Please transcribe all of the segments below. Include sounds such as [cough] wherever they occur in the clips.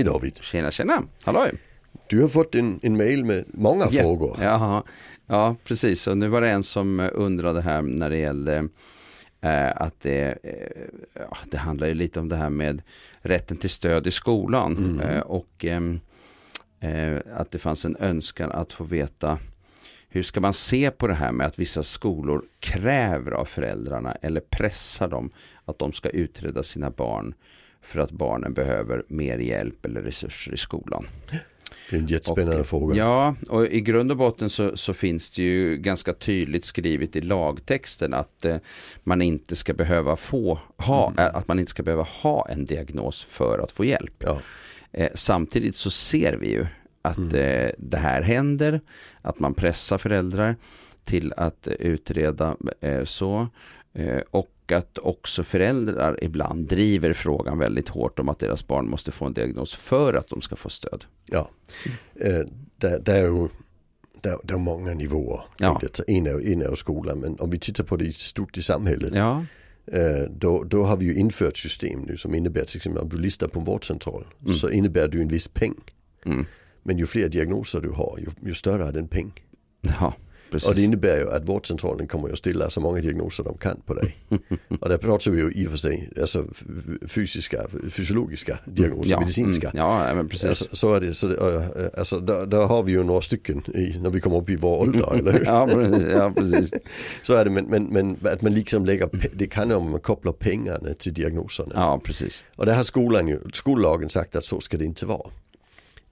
Hej David. Tjena, tjena. Halloj. Du har fått en, en mail med många Ja, frågor. Ja, ja, precis. Och nu var det en som undrade här när det gällde eh, att det, eh, det handlar ju lite om det här med rätten till stöd i skolan. Mm. Eh, och ehm, eh, att det fanns en önskan att få veta hur ska man se på det här med att vissa skolor kräver av föräldrarna eller pressar dem att de ska utreda sina barn för att barnen behöver mer hjälp eller resurser i skolan. Det är en jättespännande Och, fråga. Ja, och i grund och botten så, så finns det ju ganska tydligt skrivet i lagtexten att eh, man inte ska behöva få ha, Mm. eh, att man inte ska behöva ha en diagnos för att få hjälp. Ja. Eh, samtidigt så ser vi ju att Mm. eh, det här händer, att man pressar föräldrar till att eh, utreda eh, så eh, och att också föräldrar ibland driver frågan väldigt hårt om att deras barn måste få en diagnos för att de ska få stöd. Ja. Eh, där, där är ju där är många nivåer. Ja. En, är, en är skolan men om vi tittar på det i stort i samhället. Ja, Eh, då, då har vi ju infört system nu som innebär till exempel om du listar på en vårdcentral så innebär du en viss peng. mm. Men ju fler diagnoser du har ju, ju större är den peng. ja precis. Och det innebär ju att vårdcentralen kommer ju att ställa så många diagnoser de kan på dig. [laughs] och där pratar vi ju i och för sig alltså fysiska, fysiologiska diagnoser, ja, medicinska. Mm, ja, men precis. Alltså, så är det, så det, alltså, där, där har vi ju några stycken i, när vi kommer upp i vår ålder, [laughs] eller hur? ja, precis, ja, precis. [laughs] Så är det, men, men, men att man liksom lägger, det kan om man kopplar pengarna till diagnoserna. Ja, precis. Och det har skolan ju, skollagen sagt att så ska det inte vara.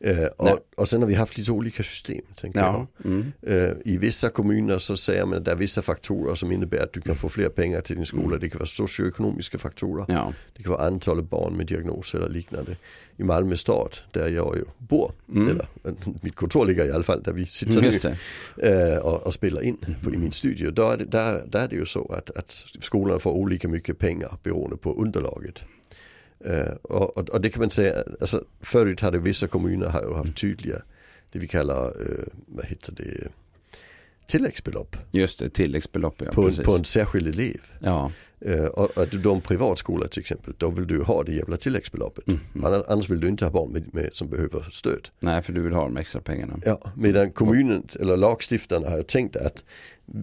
Nej. och, och sen har vi haft lite olika system, tänker Ja, jag. mm. Eh, I vissa kommuner så säger man att det är vissa faktorer som innebär att du kan få fler pengar till din skola. Det kan vara socioekonomiska faktorer. ja. Det kan vara antalet barn med diagnoser eller liknande. I Malmö stad, där jag ju bor, Mm. eller eh, mitt kontor ligger i alla fall där vi sitter Mm, nu eh, och, och spelar in på, i min studio. Då är det, där, där är det ju så att, att skolan får olika mycket pengar beroende på underlaget. Och, och, och det kan man säga, alltså förut hade vissa kommuner har haft tydliga, det vi kallar, eh, vad heter det, tilläggsbelopp Just det, tilläggsbelopp. Ja, på, en, på en särskild elev. Ja, Eh, och att en privatskola till exempel, då vill du ha det jävla tilläggsbeloppet. Annars, annars vill du inte ha barn med, med, som behöver stöd. nej, för du vill ha de extra pengarna. Ja, medan kommunen eller lagstiftarna har tänkt att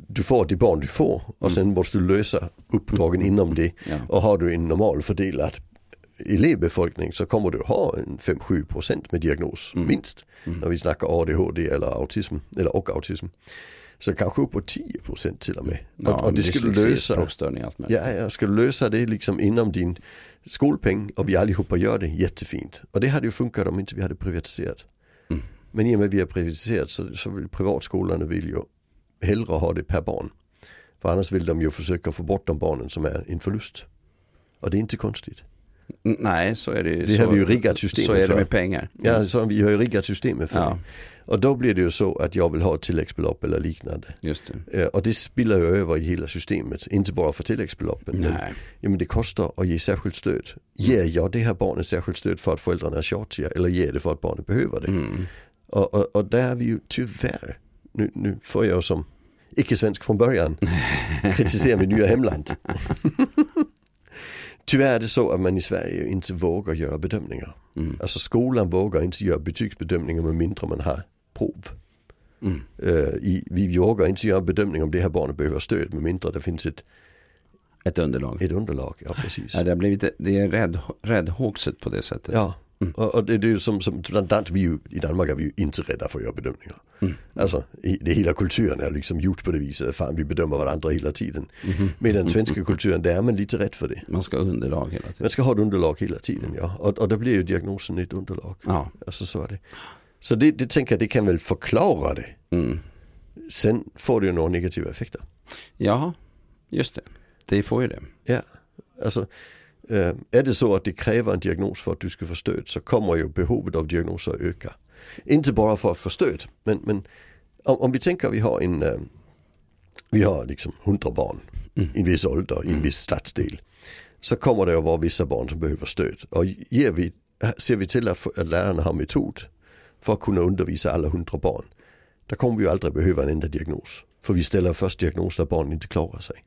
du får det barn du får och sen måste du lösa uppdragen inom det. Ja. Och har du en normal fördelad elevbefolkning så kommer du ha en 5-7% med diagnos minst. När vi snackar ADHD eller autism eller och autism. Så kanske uppåt 10% till och med. Ja, och, och det ska du lösa. Ja, ja, du lösa det liksom inom din skolpeng och vi allihopa gör det jättefint. Och det hade ju funkat om inte vi hade privatiserat. Mm. Men i och med att vi har privatiserat så, så vill privatskolorna vill ju hellre ha det per barn. För annars vill de ju försöka få bort de barnen som är en förlust. Och det är inte konstigt. Mm, Nej, så är det ju. Det så, har vi ju riggat systemet Så är det för. med pengar. Ja, så vi har ju riggat systemet för Ja. det. Och då blir det ju så att jag vill ha ett tilläggsbelopp eller liknande. Just det. Eh, Och det spiller ju över i hela systemet. Inte bara för tilläggsbeloppen. Men, Nej. ja, men det kostar att ge särskilt stöd. Ger jag det här barnet särskilt stöd för att föräldrarna är tjatiga eller ger det för att barnet behöver det? Mm. Och, och, och där är vi ju tyvärr, nu, nu får jag som icke-svensk från början [laughs] kritisera mitt nya hemland. Tyvärr är det så att man i Sverige inte vågar göra bedömningar. Mm. Alltså skolan vågar inte göra betygsbedömningar med mindre man har prov. Mm. Eh, i, vi vågar inte göra bedömning om det här barnet behöver stöd med mindre det finns ett, Ett underlag. ett underlag. Ja, precis. Ja, det har blivit, det är rädd, räddhågset på det sättet. Ja, och, och det, det är ju som, som bland annat vi ju, i Danmark är vi ju inte rädda för att göra bedömningar. Alltså i, det hela kulturen är liksom gjort på det viset, fan vi bedömer varandra hela tiden. Medan den svenska kulturen, där är man lite rädd för det. Man ska ha underlag hela tiden. Man ska ha ett underlag hela tiden ja. Och, och då blir ju diagnosen ett underlag. Ja. Alltså så är det. Så det, det tänker jag, det kan väl förklara det. Mm. Sen får det ju några negativa effekter. Ja, just det. Det får ju det. Ja, alltså är det så att det kräver en diagnos för att du ska få stöd så kommer ju behovet av diagnoser att öka. Inte bara för att få stöd, men, men om, om vi tänker att vi har en, eh, vi har liksom 100 barn i en viss ålder, i en viss stadsdel. Så kommer det att vara vissa barn som behöver stöd. Och ger vi, ser vi till att, att lärarna har metod för att kunna undervisa alla 100 barn. Då kommer vi aldrig behöva en enda diagnos. För vi ställer först diagnos när barnen inte klarar sig.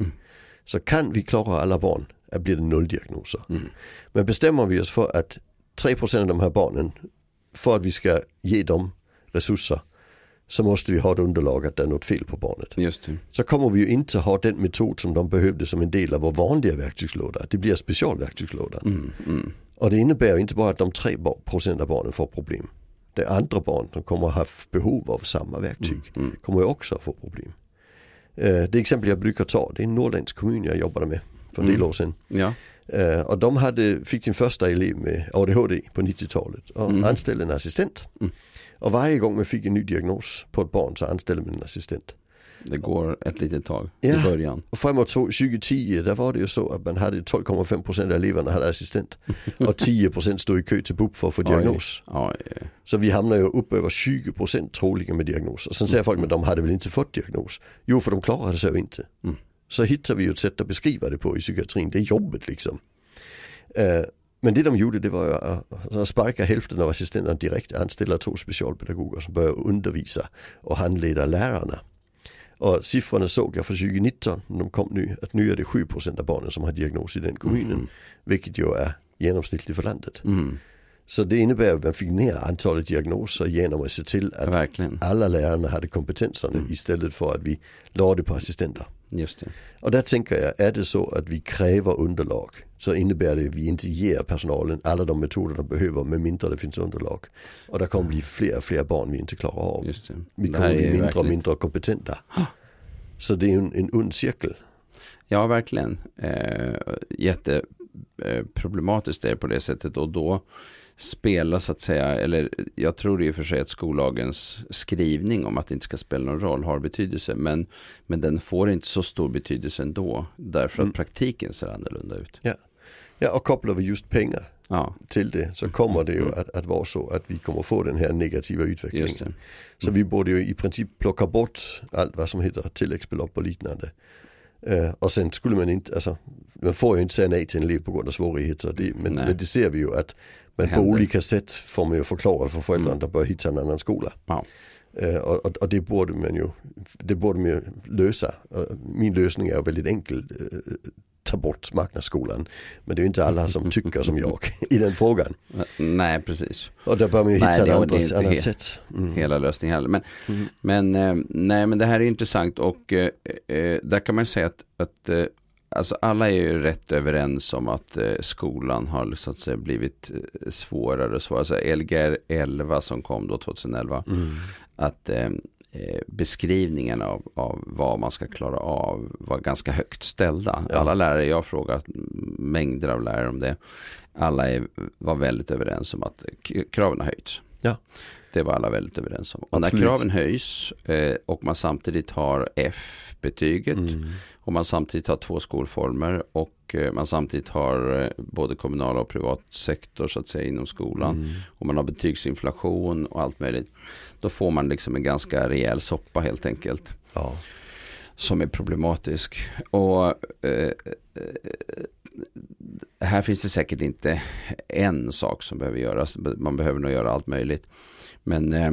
Så kan vi klara alla barn, blir det nolldiagnoser. Men bestämmer vi oss för att 3% av de här barnen, för att vi ska ge dem resurser så måste vi ha ett underlag att det är något fel på barnet. Så kommer vi ju inte ha den metod som de behövde som en del av vår vanliga verktygslåda. Det blir specialverktygslådan. Mm, mm. Och det innebär inte bara att de 3% av barnen får problem. Det är andra barn som kommer ha behov av samma verktyg. Mm, Kommer ju också få problem. Eh, Det exempel jag brukar ta, det är en norrländsk kommun jag jobbade med för en del Mm. år sedan. Ja, Eh, Och de hade, fick sin första elev med ADHD på 90-talet och Mm. anställde en assistent. Mm. Och varje gång man fick en ny diagnos på ett barn så anställde man en assistent. det går ett litet tag Ja. i början. Och framåt 2010 där var det ju så att man hade 12,5% av eleverna hade assistent. [laughs] Och 10% stod i kö till BUP för att få diagnos. Ja, eh, Så vi hamnar ju upp över 20% troligen med diagnos. Och sen säger folk men de hade väl inte fått diagnos? Jo för de klarade sig ju inte. Mm. Så hittar vi ju ett sätt att beskriva det på i psykiatrin. Det är jobbet liksom. Eh, men det de gjorde det var att- sparka hälften av assistenterna direkt, anställa två specialpedagoger som började undervisa och handleda lärarna. Och siffrorna såg jag för 2019 när de kom nu att nu är det 7% av barnen som har diagnos i den kommunen. Mm. Vilket ju är genomsnittligt för landet. Mm, Så det innebär att man fick ner antalet diagnoser genom att se till att verkligen. alla lärarna hade kompetenserna Mm. istället för att vi lade på assistenter. Just det. Och där tänker jag, är det så att vi kräver underlag så innebär det att vi inte ger personalen alla de metoder de behöver med mindre det finns underlag. Och det kommer bli fler och fler barn vi inte klarar av. Just det. Vi Det kommer bli är mindre och verkligen- mindre kompetenta. Så det är en, en ond cirkel. Ja, verkligen. Eh, jätteproblematiskt är det på det sättet och då spelar så att säga, eller jag tror i och för sig att skollagens skrivning om att det inte ska spela någon roll har betydelse, men, men den får inte så stor betydelse ändå, därför att Mm. praktiken ser annorlunda ut. Ja, och kopplar vi just pengar Ja, till det så kommer det ju att, att vara så att vi kommer få den här negativa utvecklingen. det. Så vi borde ju i princip plocka bort allt vad som heter tilläggsbelopp och liknande. Eh, och sen skulle man inte, alltså man får ju inte säga nej till en elev på grund av svårigheter. Det, men, men det ser vi ju att men på olika sätt får man ju förklara för föräldrarna att de bör hitta en annan skola. Ja. Eh, och, och, och det borde man ju, det borde man ju lösa. Och min lösning är väldigt enkel. Eh, ta bort marknadsskolan. Men det är ju inte alla som tycker som jag [laughs] i den frågan. Nej, precis. Och där bör man ju Nej, hitta det- ett annat, annat sätt. Mm. hela lösningen heller. Men, Mm. men, eh, nej, men det här är intressant och eh, eh, där kan man säga att, att eh, alltså alla är ju rätt överens om att eh, skolan har så att säga blivit eh, svårare och svårare. Alltså Lgr 11 som kom då 2011, Mm. att eh, eh, beskrivningen av, av vad man ska klara av var ganska högt ställda. Ja. Alla lärare, jag har frågat mängder av lärare om det, alla är, var väldigt överens om att kraven har höjts. Ja. Det var alla väldigt överens om. Och Absolut. när kraven höjs eh, och man samtidigt har F-betyget Mm. och man samtidigt har två skolformer och eh, man samtidigt har eh, både kommunal och privat sektor så att säga inom skolan Mm. och man har betygsinflation och allt möjligt. Då får man liksom en ganska rejäl soppa helt enkelt Ja. som är problematisk. Och eh, eh, här finns det säkert inte en sak som behöver göras. Man behöver nog göra allt möjligt. Men eh,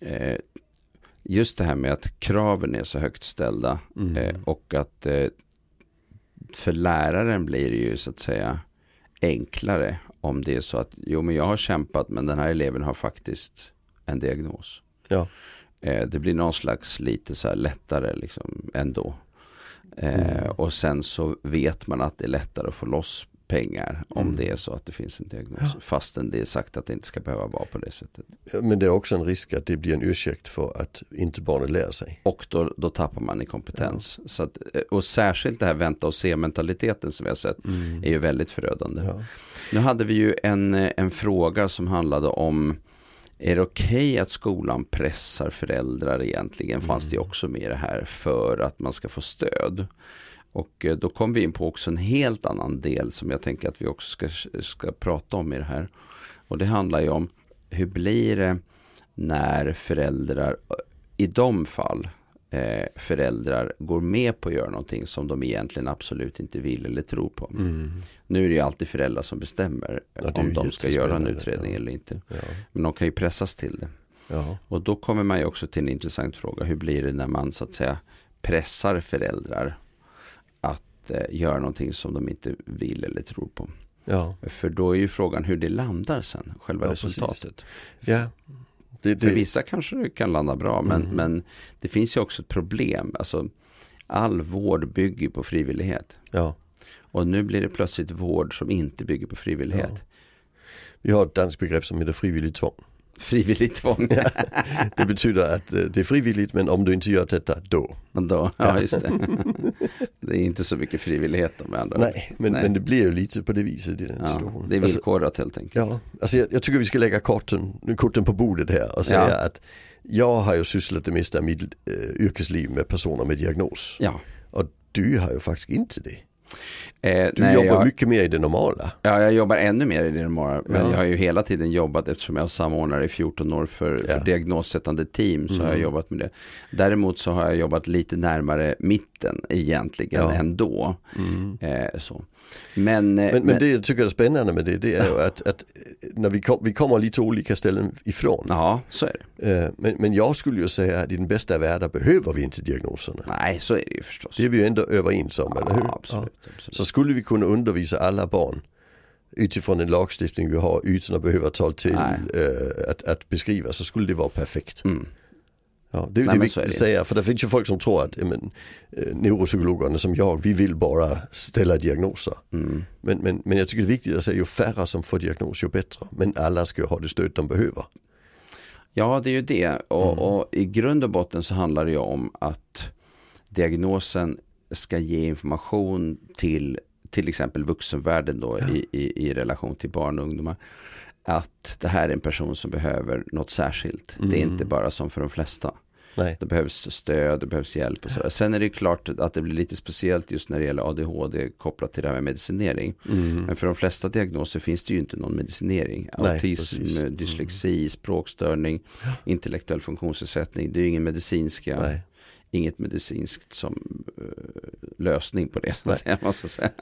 eh, just det här med att kraven är så högt ställda Mm. eh, och att eh, för läraren blir det ju så att säga enklare om det är så att jo men jag har kämpat men den här eleven har faktiskt en diagnos. Ja. Eh, det blir någon slags lite så här lättare liksom ändå. Eh, Mm. Och sen så vet man att det är lättare att få loss pengar om Mm. det är så att det finns en diagnos. Ja. Fastän det är sagt att det inte ska behöva vara på det sättet. Men det är också en risk att det blir en ursäkt för att inte barnet lär sig. Och då, då tappar man i kompetens. Så att, eh, och särskilt det här vänta och se mentaliteten som vi har sett är ju väldigt förödande. Ja. Nu hade vi ju en, eh, en fråga som handlade om är det okej att skolan pressar föräldrar egentligen? Fanns det ju också med i det här för att man ska få stöd. Och eh, då kom vi in på också en helt annan del som jag tänker att vi också ska, ska prata om i det här. Och det handlar ju om hur blir det när föräldrar, i de fall eh, föräldrar går med på att göra någonting som de egentligen absolut inte vill eller tror på. Mm. Nu är det ju alltid föräldrar som bestämmer Ja, om de ska göra en utredning ja. eller inte. Ja. Men de kan ju pressas till det. Och då kommer man ju också till en intressant fråga. Hur blir det när man så att säga pressar föräldrar att eh, göra någonting som de inte vill eller tror på? För då är ju frågan hur det landar sen, själva resultatet. ja. Det, För det, vissa kanske det kan landa bra, men, Mm. men det finns ju också ett problem. Alltså, all vård bygger på frivillighet. ja. Och nu blir det plötsligt vård som inte bygger på frivillighet. Vi har ett danskt begrepp som heter frivilligt tvång. Frivilligt tvång. Det betyder att eh, det är frivilligt men om du inte gör detta då. Då, ja, just det. det är inte så mycket frivillighet med andra. Nej, men, Nej. men det blir ju lite på det viset i den Ja, situationen. det är Alltså, villkorat helt enkelt. Ja, alltså jag, jag tycker vi ska lägga korten, korten på bordet här och säga Ja. att jag har ju sysslat det mesta av mitt eh, yrkesliv med personer med diagnos. Ja. Och du har ju faktiskt inte det. Eh, Du nej, jobbar jag, mycket mer i det normala. ja, jag jobbar ännu mer i det normala. Men Ja. jag har ju hela tiden jobbat, eftersom jag samordnare i 14 år för, Ja. för diagnossättande team, så har jag Mm. jobbat med det. Däremot så har jag jobbat lite närmare mitten egentligen Ja. ändå. Eh, så. Men, eh, Men, men det jag tycker är spännande med det, det är ju att, att när vi, kom, vi kommer lite olika ställen ifrån. Ja, så är det. Eh, Men, men jag skulle ju säga att i den bästa världen behöver vi inte diagnoserna. Nej, så är det ju förstås. Det är vi ju ändå överens om, eller hur? absolut, absolut. Så skulle vi kunna undervisa alla barn utifrån den lagstiftning vi har utan att behöva ta till eh, att, att beskriva så skulle det vara perfekt. Mm. Ja, det är Nej, det viktigt att säga för det finns ju folk som tror att men, eh, neuropsykologerna som jag, vi vill bara ställa diagnoser. Mm. Men, men, men jag tycker det är viktigt att säga ju färre som får diagnos ju bättre. Men alla ska ha det stöd de behöver. Ja, det är ju det. Och, Mm. och i grund och botten så handlar det ju om att diagnosen ska ge information till till exempel vuxenvärlden då i, i, i relation till barn och ungdomar. Att det här är en person som behöver något särskilt. Det är Mm. inte bara som för de flesta. Nej. Det behövs stöd, det behövs hjälp och så. Sen är det klart att det blir lite speciellt just när det gäller ADHD kopplat till det här med medicinering. Mm. Men för de flesta diagnoser finns det ju inte någon medicinering. Nej, Autism, precis. Mm. dyslexi, språkstörning, intellektuell funktionsnedsättning. Det är ju ingen medicinska, Nej. Inget medicinskt som eh, lösning på det.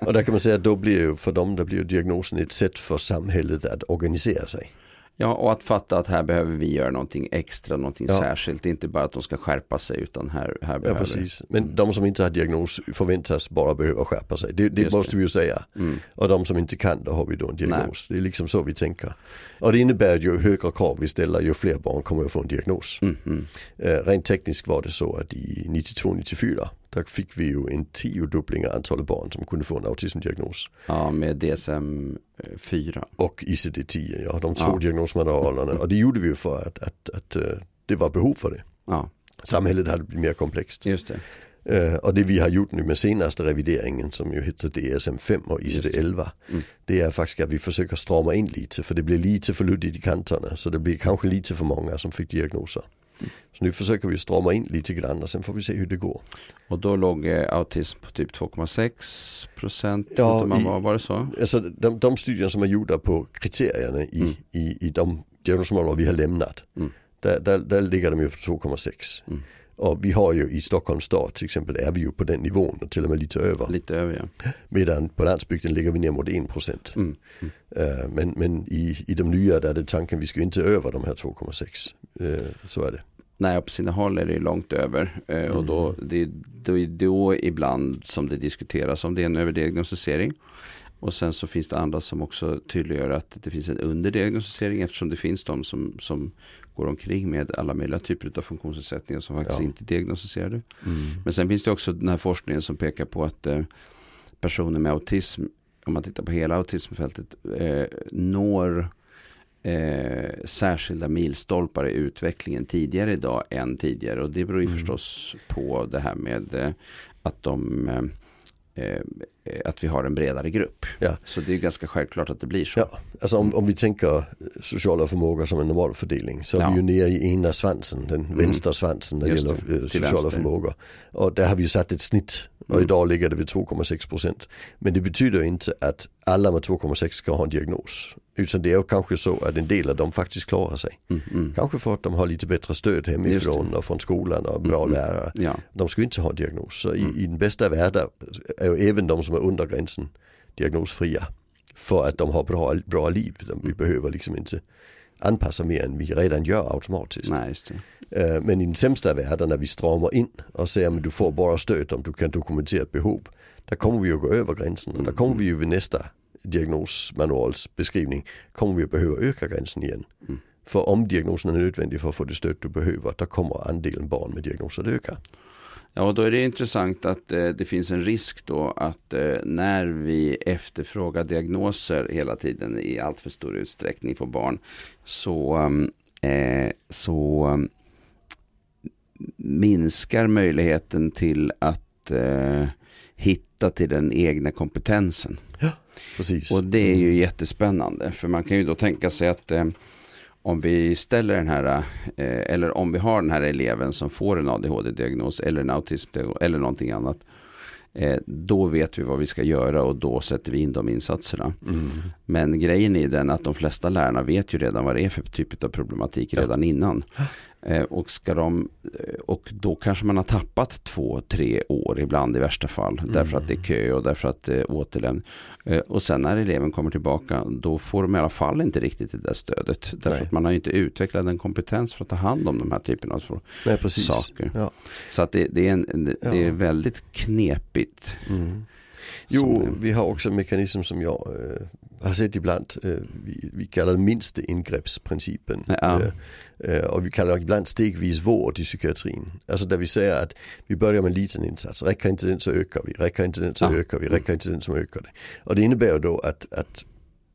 Och där kan man säga att då blir ju för dem, där blir ju diagnosen ett sätt för samhället att organisera sig. Ja, och att fatta att här behöver vi göra någonting extra, någonting Ja. särskilt. Inte bara att de ska skärpa sig utan här, här Ja behöver precis. Men de som inte har diagnos förväntas bara behöva skärpa sig. Det, det måste det. vi ju säga. Mm. Och de som inte kan, då har vi då en diagnos. Det är liksom så vi tänker. Och det innebär ju högre krav vi ställer, ju fler barn kommer att få en diagnos. Mm, mm. Eh, rent tekniskt var det så att i 92-94, där fick vi ju en tiodubbling av antalet barn som kunde få en autismdiagnos. Ja, med DSM 4. Och ICD-10, ja, de två Ja. diagnosmanualerna. Och det gjorde vi ju för att, att, att, eh, det var behov för det. Ja, Samhället hade blivit mer komplext. just det. Och det vi har gjort nu med senaste revideringen som ju heter DSM-5 och Just det. ICD-11. Mm. Det är faktiskt att vi försöker strama in lite för det blir lite för luddigt i kanterna. Så det blir kanske lite för många som fick diagnoser. Så nu försöker vi strama in lite grann och sen får vi se hur det går. Och då låg eh, autism på typ 2,6 procent. Ja, man i- var, var det så? Alltså de, de studier som är gjorda på kriterierna i, Mm. i, i de diagnosmanualer vi har lämnat. Mm. Där, där, där ligger de ju på 2,6. Mm. Och vi har ju i Stockholms stad till exempel är vi ju på den nivån och till och med lite över. Lite över ja. Medan på landsbygden ligger vi ner mot 1%. Mm. Mm. Eh, Men, men i, i de nya där är det tanken vi ska inte över de här 2,6. Eh, Så är det. Nej, på sina håll är det långt över. Och då, Mm. det, då är då ibland som det diskuteras om det är en överdiagnostisering. Och sen så finns det andra som också tydliggör att det finns en underdiagnostisering eftersom det finns de som, som går omkring med alla möjliga typer av funktionsnedsättningar som faktiskt Ja. inte är diagnostiserade. Men sen finns det också den här forskningen som pekar på att eh, personer med autism, om man tittar på hela autismfältet, eh, når eh, särskilda milstolpar i utvecklingen tidigare idag än tidigare. Och det beror ju Mm. förstås på det här med eh, att de eh, att vi har en bredare grupp. Ja. Så det är ganska självklart att det blir så. Ja, alltså om, om vi tänker sociala förmågor som en normalfördelning så är Ja. vi ju nere i ena svansen, den Mm. vänstra svansen när det gäller det, eh, sociala vänster. förmågor. Och där har vi ju satt ett snitt och Mm. idag ligger det vid 2,6 procent. Men det betyder inte att alla med 2,6 ska ha en diagnos. Utan det ju kanske så att en del av dem faktiskt klarar sig. Mm, mm. Kanske för att de har lite bättre stöd hemifrån och från skolan och bra Mm, mm. lärare. Ja, De ska inte ha diagnos. Så Mm. i, i den bästa världen är ju även de som är under gränsen diagnosfria. För att de har bra, bra liv. De, vi behöver liksom inte anpassa mer än vi redan gör automatiskt. nej. Eh, Men i den sämsta världen när vi stramar in och säger att du får bara stöd om du kan dokumentera ett behov. Där kommer vi ju gå över gränsen och där kommer vi ju vid nästa diagnosmanualsbeskrivning kommer vi att behöva öka gränsen igen. Mm. För om diagnosen är nödvändig för att få det stöd du behöver, då kommer andelen barn med diagnos att öka. Ja, och då är det intressant att eh, det finns en risk då att eh, när vi efterfrågar diagnoser hela tiden i allt för stor utsträckning på barn så, eh, så um, minskar möjligheten till att eh, hitta till den egna kompetensen. Ja, precis. Och det är ju jättespännande för man kan ju då tänka sig att eh, om vi ställer den här, eh, eller om vi har den här eleven som får en ADHD-diagnos eller en autism eller någonting annat. Eh, då vet vi vad vi ska göra och då sätter vi in de insatserna. Mm. Men grejen är den att de flesta lärarna vet ju redan vad det är för typ av problematik ja. redan innan. Eh, och, ska de, eh, och då kanske man har tappat två, tre år ibland i värsta fall. Mm. Därför att det är kö och därför att det är återlämn. Eh, och sen när eleven kommer tillbaka då får de i alla fall inte riktigt det där stödet. Därför Nej. att man har inte utvecklat en kompetens för att ta hand om de här typerna av Nej, saker. Ja. Så att det, det är, en, det, ja. är väldigt knepigt. Mm. Jo, vi har också en mekanism som jag har sett ibland. Äh, vi, vi kallar det minste ingreppsprincipen. Ja. Eh, och vi kallar det ibland stegvis vård i psykiatrin. Alltså där vi säger att vi börjar med en liten insats. Räcker inte den så ökar vi, räcker inte den så ja. ökar vi, räcker inte den så ökar det. Och det innebär då att, att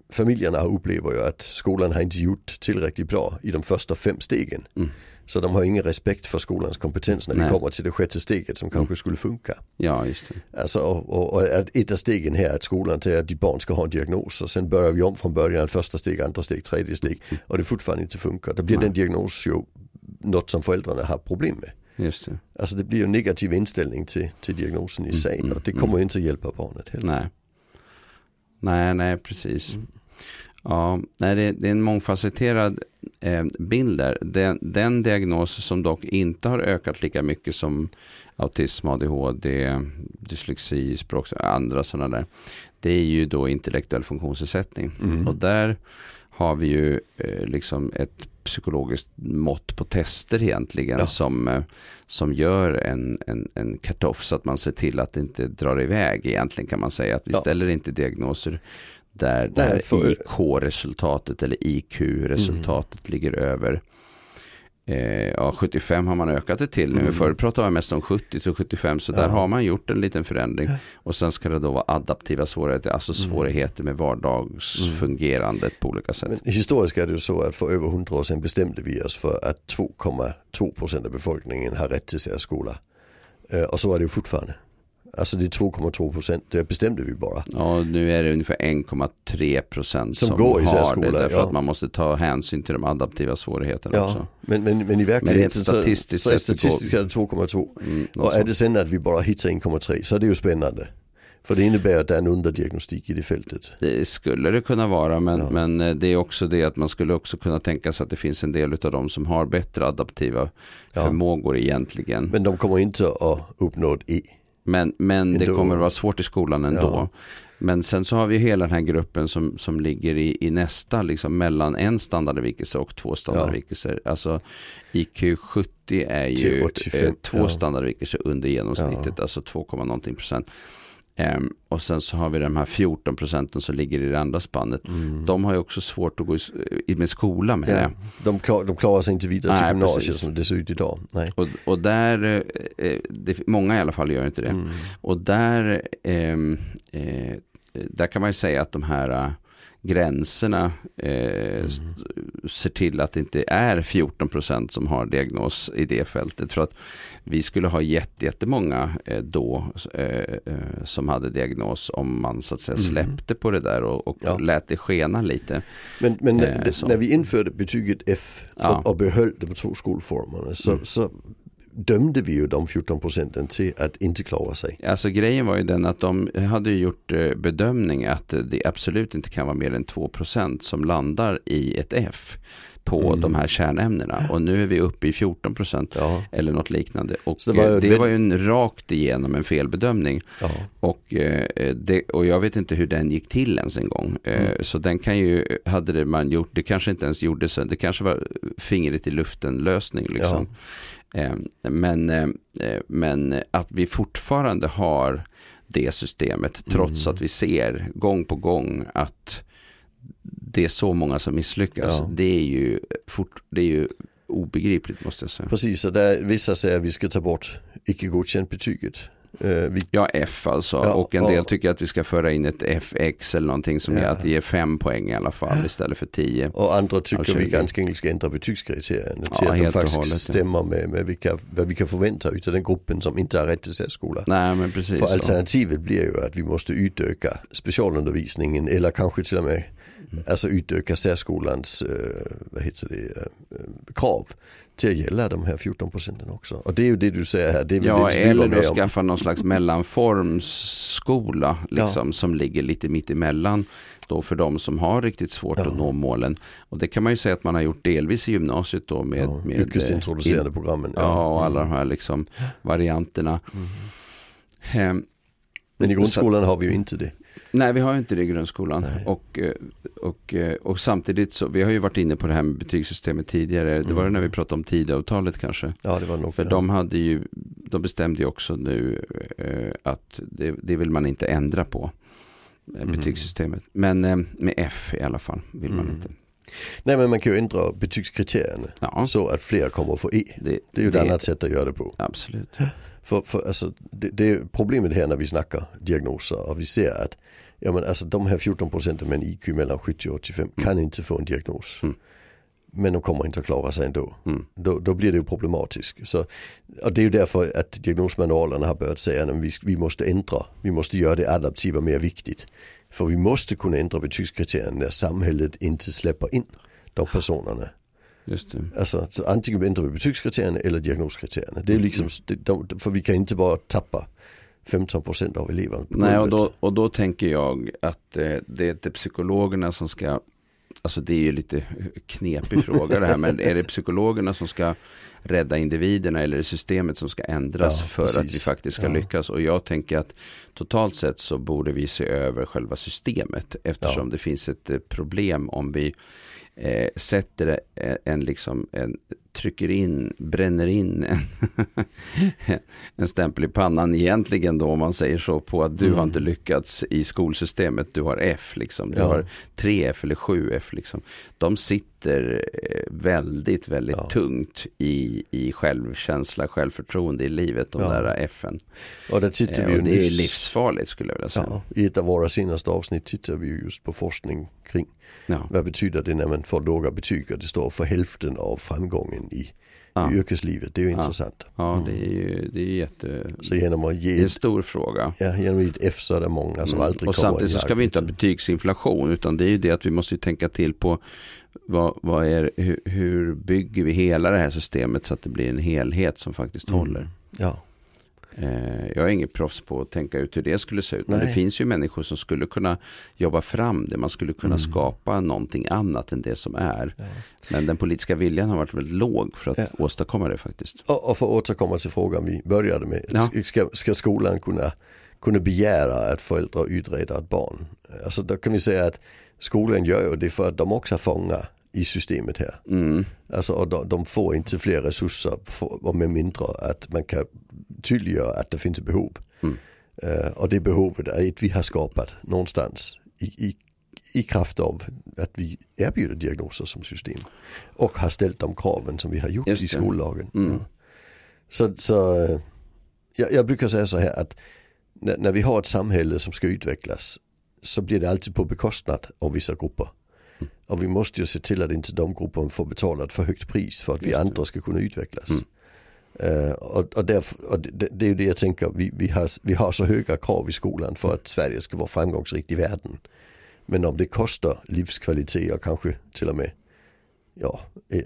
familjerna upplever ju att skolan har inte gjort tillräckligt bra i de första fem stegen. Mm. Så de har ingen respekt för skolans kompetens när Nej. vi kommer till det sjätte steget som kanske skulle funka. Ja, just det. Alltså, och, och, ett av stegen här är att skolan säger att ditt barn ska ha en diagnos och sen börjar vi om från början, första steg, andra steg, tredje steg mm. och det fortfarande inte funkar. Då blir Nej. den diagnos ju något som föräldrarna har problem med. Just det. Alltså det blir ju negativ inställning till, till diagnosen i mm, sig mm, och det kommer mm. inte hjälpa barnet heller. Nej, nej, nej precis. Mm. Ja, nej, det, det, är en mångfacetterad eh, bild där. Den, den diagnos som dock inte har ökat lika mycket som autism, ADHD, dyslexi, språk, andra sådana där. Det är ju då intellektuell funktionsnedsättning. Mm. Och där har vi ju eh, liksom ett psykologiskt mått på tester egentligen ja. som, eh, som gör en, en, en cut-off så att man ser till att det inte drar iväg egentligen kan man säga. Att vi ja. ställer inte diagnoser där det här för... IK-resultatet eller IQ-resultatet mm. ligger över eh, ja, 75 har man ökat det till nu. Mm. Förr pratade man mest om 70 till 75 så ja. där har man gjort en liten förändring. Och sen ska det då vara adaptiva svårigheter, alltså mm. svårigheter med vardagsfungerandet mm. på olika sätt. Men historiskt är det ju så att för över 100 år sedan bestämde vi oss för att 2,2 procent av befolkningen har rätt till särskola. Eh, och så är det ju fortfarande. Alltså det är 2,2 procent, det bestämde vi bara. Ja, nu är det ungefär 1,3 procent som, som går i har det. Därför ja. att man måste ta hänsyn till de adaptiva svårigheterna ja, också. Men, men, men i verkligheten men statistiskt så, så är statistiskt 2,2. Mm, och är det sen att vi bara hittar 1,3 så är det ju spännande. För det innebär att det är en underdiagnostik i det fältet. Det skulle det kunna vara men, ja. men eh, det är också det att man skulle också kunna tänka sig att det finns en del av dem som har bättre adaptiva ja. förmågor egentligen. Men de kommer inte att uppnå ett E. Men, men det kommer att vara svårt i skolan ändå. Ja. Men sen så har vi hela den här gruppen som, som ligger i, i nästa, liksom mellan en standardavvikelse och två standardavvikelser. Ja. Alltså IQ 70 är ju 85, eh, två ja. standardavvikelser under genomsnittet, ja. alltså 2, någonting procent. Um, och sen så har vi de här 14 procenten som ligger i det andra spannet. Mm. De har ju också svårt att gå i, med skola med. Ja, de, klar, de klarar sig inte vidare till gymnasiet som det ser ut idag. Nej. Och, och där, eh, eh, det, många i alla fall gör inte det. Mm. Och där, eh, eh, där kan man ju säga att de här gränserna eh, mm. ser till att det inte är 14 procent som har diagnos i det fältet. För att vi skulle ha jättemånga eh, då eh, eh, som hade diagnos om man så att säga mm. släppte mm. på det där och, och ja. lät det skena lite. Men, men eh, när vi införde betyget F ja. och, och behöll de två skolformerna så, mm. så dömde vi ju de 14 procenten till att inte klara sig. Alltså grejen var ju den att de hade gjort eh, bedömning att det absolut inte kan vara mer än 2 procent som landar i ett F på Mm. de här kärnämnena och nu är vi uppe i 14 procent Ja, eller något liknande. Och det var det, ju det var ju en rakt igenom en felbedömning. ja. Och, eh, det, och jag vet inte hur den gick till ens en gång. Eh, Mm. Så den kan ju, hade det man gjort, det kanske inte ens gjordes, det kanske var fingret i luften lösning liksom. Eh, men, eh, eh, men att vi fortfarande har det systemet trots Mm. att vi ser gång på gång att det är så många som misslyckas. Ja. Det, är ju fort, det är ju obegripligt måste jag säga. Precis, och där vissa säger att vi ska ta bort icke godkänt betyget. Eh, vi, Ja, F alltså. Ja, och en del ja. tycker att vi ska föra in ett FX eller någonting som Ja. att ger fem poäng i alla fall istället för tio. och andra tycker Ja, vi 20. ganska enkelt ska ändra betygskriterierna till att de faktiskt hållet, stämmer med, med vilka, vad vi kan förvänta utav den gruppen som inte har rätt till särskola. Nej, men precis. För alternativet blir ju att vi måste utöka specialundervisningen eller kanske till och med. Alltså utöka särskolans eh, vad heter det, eh, krav till att gälla de här 14 procenten också. Och det är ju det du säger här, det är Ja, det eller då skaffa någon slags mellanformsskola liksom, som ligger lite mitt emellan då för de som har riktigt svårt Ja. att nå målen. Och det kan man ju säga att man har gjort delvis i gymnasiet då med, ja, med yrkesintroducerande in- programmen. Ja, och alla Mm. de här liksom varianterna. Ehm, Men i så- grundskolan har vi ju inte det. Nej, vi har ju inte det i grundskolan. Och, eh, och, eh, och samtidigt så, vi har ju varit inne på det här med betygssystemet tidigare. Det var det Mm. när vi pratade om tidavtalet kanske. Ja det var nog. För ja. de hade ju, de bestämde ju också nu eh, att det, det vill man inte ändra på. eh, Mhm. Betygssystemet. Men eh, med F i alla fall vill man Mm. inte. Nej men man kan ju ändra betygskriterierna Ja, så att fler kommer att få E. det, Det är ju ett annat sätt att göra det på. Absolut. [laughs] För, för alltså, det, det problemet här när vi snackar diagnoser och vi ser att ja, men alltså, de här 14 procenten med en IQ mellan 70 och 85 kan inte få en diagnos. Mm. Men de kommer inte att klara sig ändå. Mm. Då, då blir det ju problematiskt. Så, och det är ju därför att diagnosmanualerna har börjat säga att vi, vi måste ändra, vi måste göra det adaptiva mer viktigt. För vi måste kunna ändra betygskriterierna när samhället inte släpper in de personerna. Just det. Alltså, så antingen ändrar vi betygskriterierna eller diagnoskriterierna. Det är liksom, det, de, för vi kan inte bara tappa 15% av eleverna Nej, och då, och då tänker jag att eh, det är inte psykologerna som ska, alltså det är ju lite knepig fråga det här, men är det psykologerna som ska rädda individerna eller är det systemet som ska ändras Ja, för att vi precis. faktiskt ska Ja. lyckas? Och jag tänker att totalt sett så borde vi se över själva systemet eftersom Ja. det finns ett eh, problem om vi eh, sätter en, en liksom en, trycker in, bränner in en, [laughs] en stämpel i pannan egentligen då om man säger så på att du Mm. har inte lyckats i skolsystemet, du har F liksom, du Ja. har 3F eller 7F liksom. De sitter eh, väldigt, väldigt Ja. tungt i, i självkänsla, självförtroende i livet, de Ja. där F'n. Och där tittar Eh, vi ju och det är nyss- livsfarligt skulle jag vilja säga. Ja, I ett av våra senaste avsnitt tittar vi ju just på forskning kring Ja. vad betyder det när man får låga betyg och det står för hälften av framgången i, Ja. i yrkeslivet. Det är ju intressant. Ja, det är ju det är jätte... Så genom att Det är ge en stor fråga. ja, genom att ge ett F så är det många som Mm. aldrig Och samtidigt så ska vi inte ha betygsinflation utan det är ju det att vi måste ju tänka till på vad, vad är, hur, hur bygger vi hela det här systemet så att det blir en helhet som faktiskt Mm. håller. Ja, jag är ingen proffs på att tänka ut hur det skulle se ut. Men Nej. det finns ju människor som skulle kunna jobba fram det. Man skulle kunna Mm. skapa någonting annat än det som är. ja. Men den politiska viljan har varit väldigt låg för att Ja. åstadkomma det faktiskt. Och, och för att återkomma till frågan vi började med. Ja. Ska, ska skolan kunna, kunna begära att föräldrar utreder ett barn? Alltså då kan vi säga att skolan gör ju det för att de också fångar i systemet här. Mm. Alltså och de, de får inte fler resurser för, och med mindre att man kan tydliggöra att det finns ett behov. Mm. Eh, och det behovet är ett vi har skapat någonstans i, i, i kraft av att vi erbjuder diagnoser som system. Och har ställt de kraven som vi har gjort i skollagen. Mm. Ja. Så, så eh, jag, jag brukar säga så här att när, när vi har ett samhälle som ska utvecklas så blir det alltid på bekostnad av vissa grupper. Mm. Och vi måste ju se till att inte de grupperna får betala ett för högt pris för att vi Just andra ska kunna utvecklas. Mm. Eh, och och, därför, och det, det är ju det jag tänker, vi, vi, har, vi har så höga krav i skolan för att Sverige ska vara framgångsrikt i världen. Men om det kostar livskvalitet och kanske till och med ja,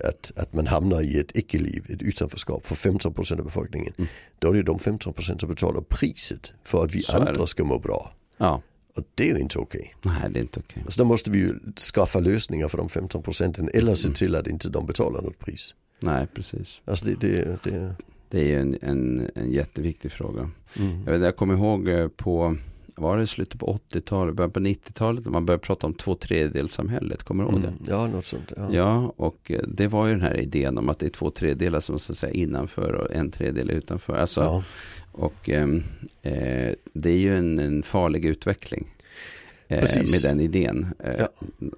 att, att man hamnar i ett icke-liv, ett utanförskap för 15% av befolkningen. Mm. Då är det de 15% som betalar priset för att vi Så andra ska må bra. Ja, Och det är inte okej. Nej, det är inte okej. Alltså då måste vi ju skaffa lösningar för de 15 procenten eller se Mm. till att inte de betalar något pris. Nej, precis. Alltså det, det, det Det är ju en, en, en jätteviktig fråga. mm. Jag, vet, jag kommer ihåg eh, på, var det slutet på 80-talet, början på 90-talet, när man började prata om två tredjedelssamhället, kommer du ihåg det? Mm. Ja, något sånt. Ja. Ja, och eh, det var ju den här idén om att det är två tredjedelar som så att säga innanför och en tredjedel utanför. Alltså, Ja. Och ehm, eh, det är ju en, en farlig utveckling. Eh, Precis. med den idén. Eh, Ja.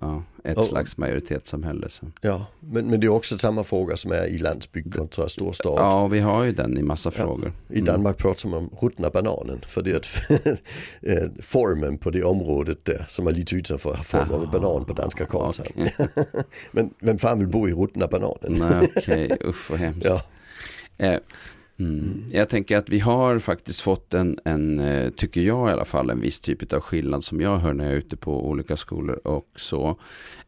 ja, ett Och- slags majoritetssamhälle. Så. ja. Men, men det är också samma fråga som är i landsbygd kontra storstad. Ja, vi har ju den i massa Ja. frågor. I Mm. Danmark pratar man om ruttna bananen för det att [laughs] eh, formen på det området där som är lite utanför har formen av en banan på danska kartan. Okej. [laughs] Men vem fan vill bo i ruttna bananen? Nej, okej, usch vad hemskt. Ja. Eh, mm. Jag tänker att vi har faktiskt fått en, en, eh, tycker jag i alla fall, en viss typ av skillnad som jag hör när jag är ute på olika skolor och så.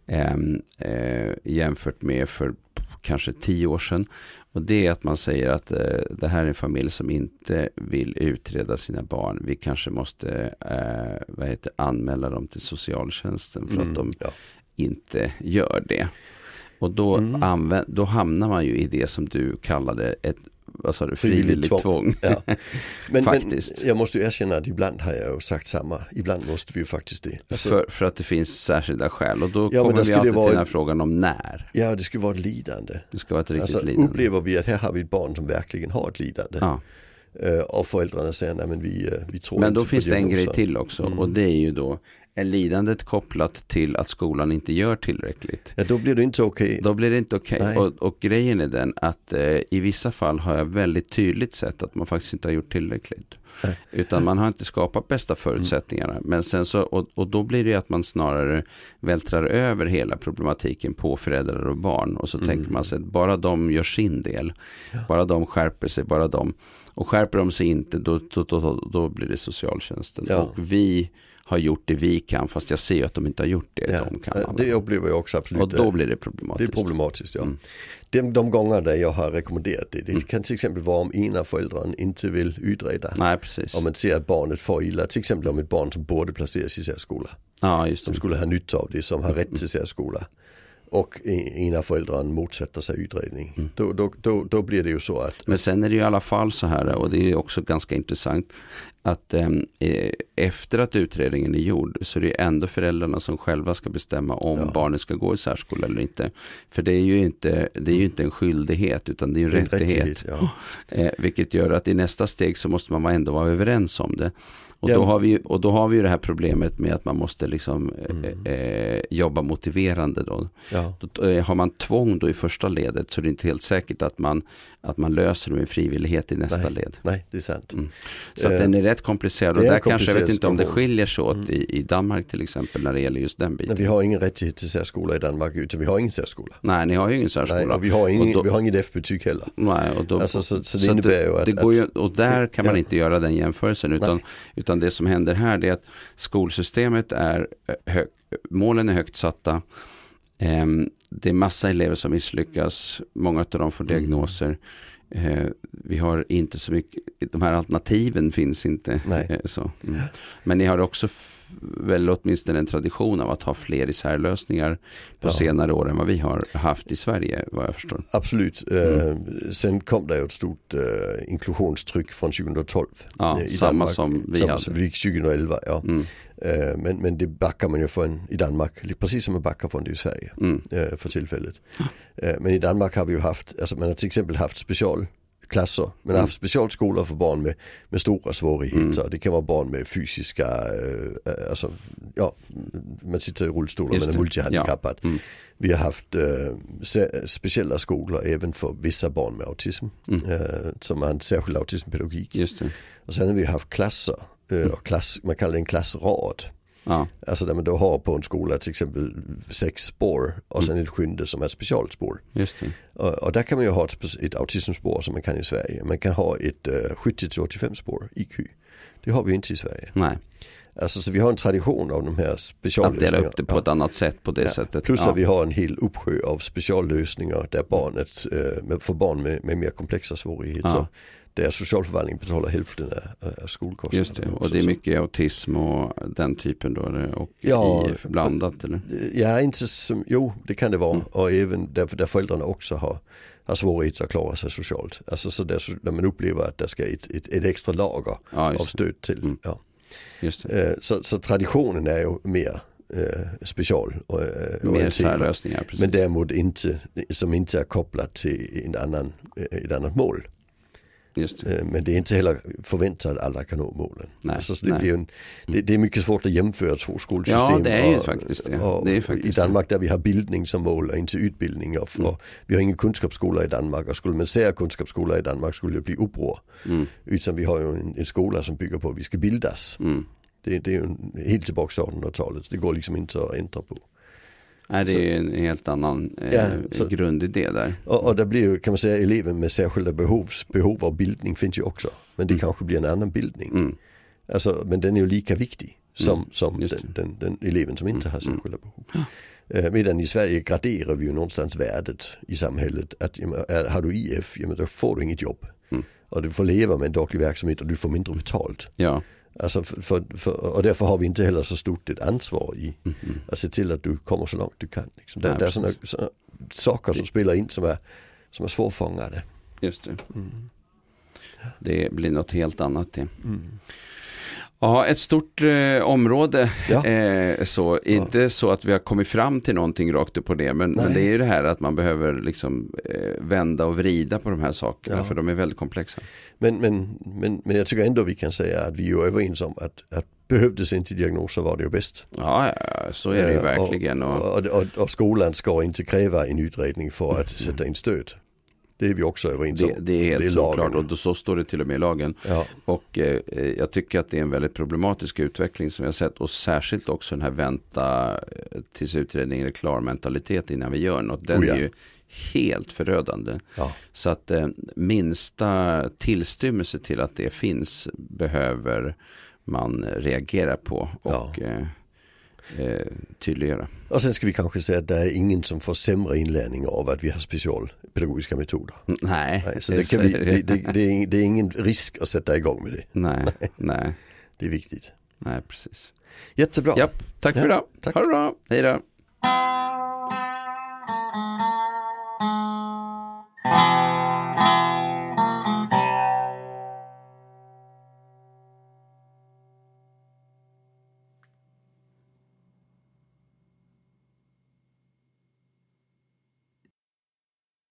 ehm, eh, jämfört med för kanske tio år sedan. Och det är att man säger att eh, det här är en familj som inte vill utreda sina barn. Vi kanske måste eh, vad heter, anmäla dem till socialtjänsten för Mm, att de ja. inte gör det. Och då, Mm. använd, då hamnar man ju i det som du kallade ett vad sa du, Frivilligt tvång. tvång. Ja. [laughs] Men, Faktiskt. men jag måste ju erkänna att ibland har jag sagt samma. Ibland måste vi ju faktiskt det. Alltså, för, för att det finns särskilda skäl. Och då Ja, men kommer vi alltid vara- till den här frågan om när. Ja, det skulle vara ett lidande. Det ska vara ett riktigt Alltså lidande. upplever vi att här har vi ett barn som verkligen har ett lidande. Ja. Eh, och föräldrarna säger, nej men vi, eh, vi tror Men inte då på finns det en grej diagnoser." till också. Mm. Och det är ju då, är lidandet kopplat till att skolan inte gör tillräckligt? Ja, då blir det inte okej. Då blir det inte okej. Nej. Och, och grejen är den att eh, i vissa fall har jag väldigt tydligt sett att man faktiskt inte har gjort tillräckligt. Nej. Utan man har inte skapat bästa förutsättningarna. Men sen så, och, och då blir det att man snarare vältrar över hela problematiken på föräldrar och barn. Och så Mm. tänker man sig att bara de gör sin del. Ja. Bara de skärper sig, bara de. Och skärper de sig inte, då, då, då, då, då blir det socialtjänsten. Ja. Och vi har gjort det vi kan, fast jag ser att de inte har gjort det Ja, de kan. eh, det upplever jag också absolut. och då eh, blir det det problematiskt. är problematiskt ja. Mm. De, de gånger där jag har rekommenderat det, det Mm. kan till exempel vara om ena föräldern inte vill utreda. Nej, precis. Om man ser att barnet får illa, till exempel om ett barn som borde placeras i särskola. Ja, just Som det. skulle ha nytta av det, som har rätt till särskola. Och ena föräldern motsätter sig utredning. Mm. Då, då, då, då blir det ju så att Men sen är det ju i alla fall så här, och det är också ganska intressant, att ehm, eh, efter att utredningen är gjord så är det ändå föräldrarna som själva ska bestämma om Ja. barnet ska gå i särskola eller inte. För det är ju inte, det är ju inte en skyldighet utan det är en en rättighet. ja. [laughs] Eh, vilket gör att i nästa steg så måste man ändå vara överens om det. Och, Ja. då har vi, och då har vi ju det här problemet med att man måste liksom eh, Mm. eh, jobba motiverande då. ja. Då, eh, har man tvång då i första ledet så är det inte helt säkert att man, att man löser det med frivillighet i nästa Nej. led. Nej, det är sant. Mm. Så att Eh, den är rätt komplicerad och det är där kanske, jag vet inte om det skiljer sig åt Mm. i, i Danmark till exempel när det gäller just den biten. vi har ingen rättighet till särskola i Danmark utan vi har ingen särskola. Nej, ni har ju ingen Nej, särskola. och vi har, ingen, då- vi har inget F-betyg heller. Nej, och då, Alltså, så, så det så innebär ju att, det går ju, och där kan man Ja. inte göra den jämförelsen utan, utan det som händer här det är att skolsystemet är eh, hög, målen är högt satta. Ehm, det är massa elever som misslyckas, många av dem får Mm. diagnoser. Eh, vi har inte så mycket, de här alternativen finns inte. Eh, så. Mm. Men ni har också väl åtminstone en tradition av att ha fler isärlösningar på Ja. senare år än vad vi har haft i Sverige vad jag förstår. Absolut. Mm. Eh, sen kom det ett stort eh, inklusionstryck från 2012. Ja, eh, i samma Danmark. som vi Samma hade. som vi fick 2011. Ja. Mm, men, men det backar man ju från i Danmark, precis som man backar från det i Sverige mm, för tillfället. Men i Danmark har vi ju haft, alltså man har till exempel haft specialklasser. Man har Mm. haft specialskolor för barn med, med stora svårigheter. Mm. Det kan vara barn med fysiska, eh, eh, alltså ja, man sitter i rullstol och man är multihandikappad. Ja. Mm. Vi har haft eh, sä- speciella skolor även för vissa barn med autism. Mm. Eh, som har en särskild autismpedagogik. Och sen har vi haft klasser. Eh, och klass, man kallar det en klassrad. Ja, Alltså där man då har på en skola till exempel sex spår och sen ett sjunde som är ett specialspår. Och, och där kan man ju ha ett, ett autismspår som man kan i Sverige. Man kan ha ett uh, 70-85 spår IQ. Det har vi inte i Sverige. Nej, Alltså så vi har en tradition av de här att speciallösningarna. dela upp det på Ja. ett annat sätt på det Ja, sättet. Plus ja. att vi har en hel uppsjö av speciallösningar där barnet, eh, med, för barn med, med mer komplexa svårigheter. Där socialförvaltningen betalar hälften av, skolkostnaderna. Just det, och det är mycket autism och den typen då och Ja, IF blandat eller? Ja, inte som, jo det kan det vara Mm. och även där, där föräldrarna också har, har svårigheter att klara sig socialt. Alltså så där, där man upplever att det ska ett, ett, ett extra lager Ja, av stöd till. Mm. Ja. Eh, Så, så traditionen är ju mer eh, special eh, Mer särlösningar, precis. Men däremot inte, som inte är kopplat till en annan, eh, ett annat mål. Just det. Eh, Men det är inte heller förväntat att alla kan nå målen. Nej, Alltså, så det, nej. blir en, det, det är mycket svårt att jämföra två skolsystem. Ja, det är ju och- faktiskt det. och Det är faktiskt I Danmark där vi har bildning som mål och inte utbildning. Och, Mm. vi har ingen kunskapsskola i Danmark och skulle man säga kunskapsskola i Danmark skulle det bli uppror. Mm. Utan vi har ju en, en skola som bygger på att vi ska bildas. Mm. Det, det är ju en, helt tillbaka till 1800-talet. Det går liksom inte att ändra på. Nej, det Så- är en helt annan eh, Ja, så- grundidé där. Och, och det blir ju kan man säga elever med särskilda behovs, behov av bildning finns ju också. Men det Mm. kanske blir en annan bildning. Mm. Alltså, men den är ju lika viktig som, Mm, som den, den, den eleven som inte Mm, har mm. särskilda behov. Eh, medan i Sverige graderar vi ju någonstans värdet i samhället. Att är, har du IF, ja, då får du inget jobb. Mm. Och du får leva med en daglig verksamhet och du får mindre betalt. Ja. Alltså för, för, för, och därför har vi inte heller så stort ett ansvar i Mm. att se till att du kommer så långt du kan. Liksom. Det, Nej, det är sådana, sådana saker som spelar in som är, som är svårfångade. Just det. Mm. Det blir något helt annat det. Mm. Ja, ett stort eh, område. Ja. Eh, så, inte så att vi har kommit fram till någonting rakt upp på det. Men, men det är ju det här att man behöver liksom eh, vända och vrida på de här sakerna. Ja. För de är väldigt komplexa. Men, men, men, men jag tycker ändå vi kan säga att vi är ju överens om att, att behövdes inte diagnoser var det ju bäst. Ja, så är det ju Eh, verkligen. Och, Och, och, och, och skolan ska inte kräva en utredning för att sätta in stöd. Det är vi också överens om. det, det är helt det är såklart. Och då, så står det till och med i lagen. Ja, Och eh, eh, jag tycker att det är en väldigt problematisk utveckling som vi har sett. Och särskilt också den här vänta eh, tills utredningen är klar mentalitet innan vi gör något. Den Oh ja. är ju helt förödande. ja. Så att eh, minsta tillstymmelse till att det finns behöver man reagera på och eh, eh, tydliggöra. Och sen ska vi kanske säga att det är ingen som får sämre inlärning av att vi har specialpedagogiska metoder. Nej, Nej, så det, kan vi, det, det, det, är, det är ingen risk att sätta igång med det. nej, nej, Det är viktigt. nej, precis. Jättebra. Japp, tack för Ja, idag. tack. Ha det bra. Hej då.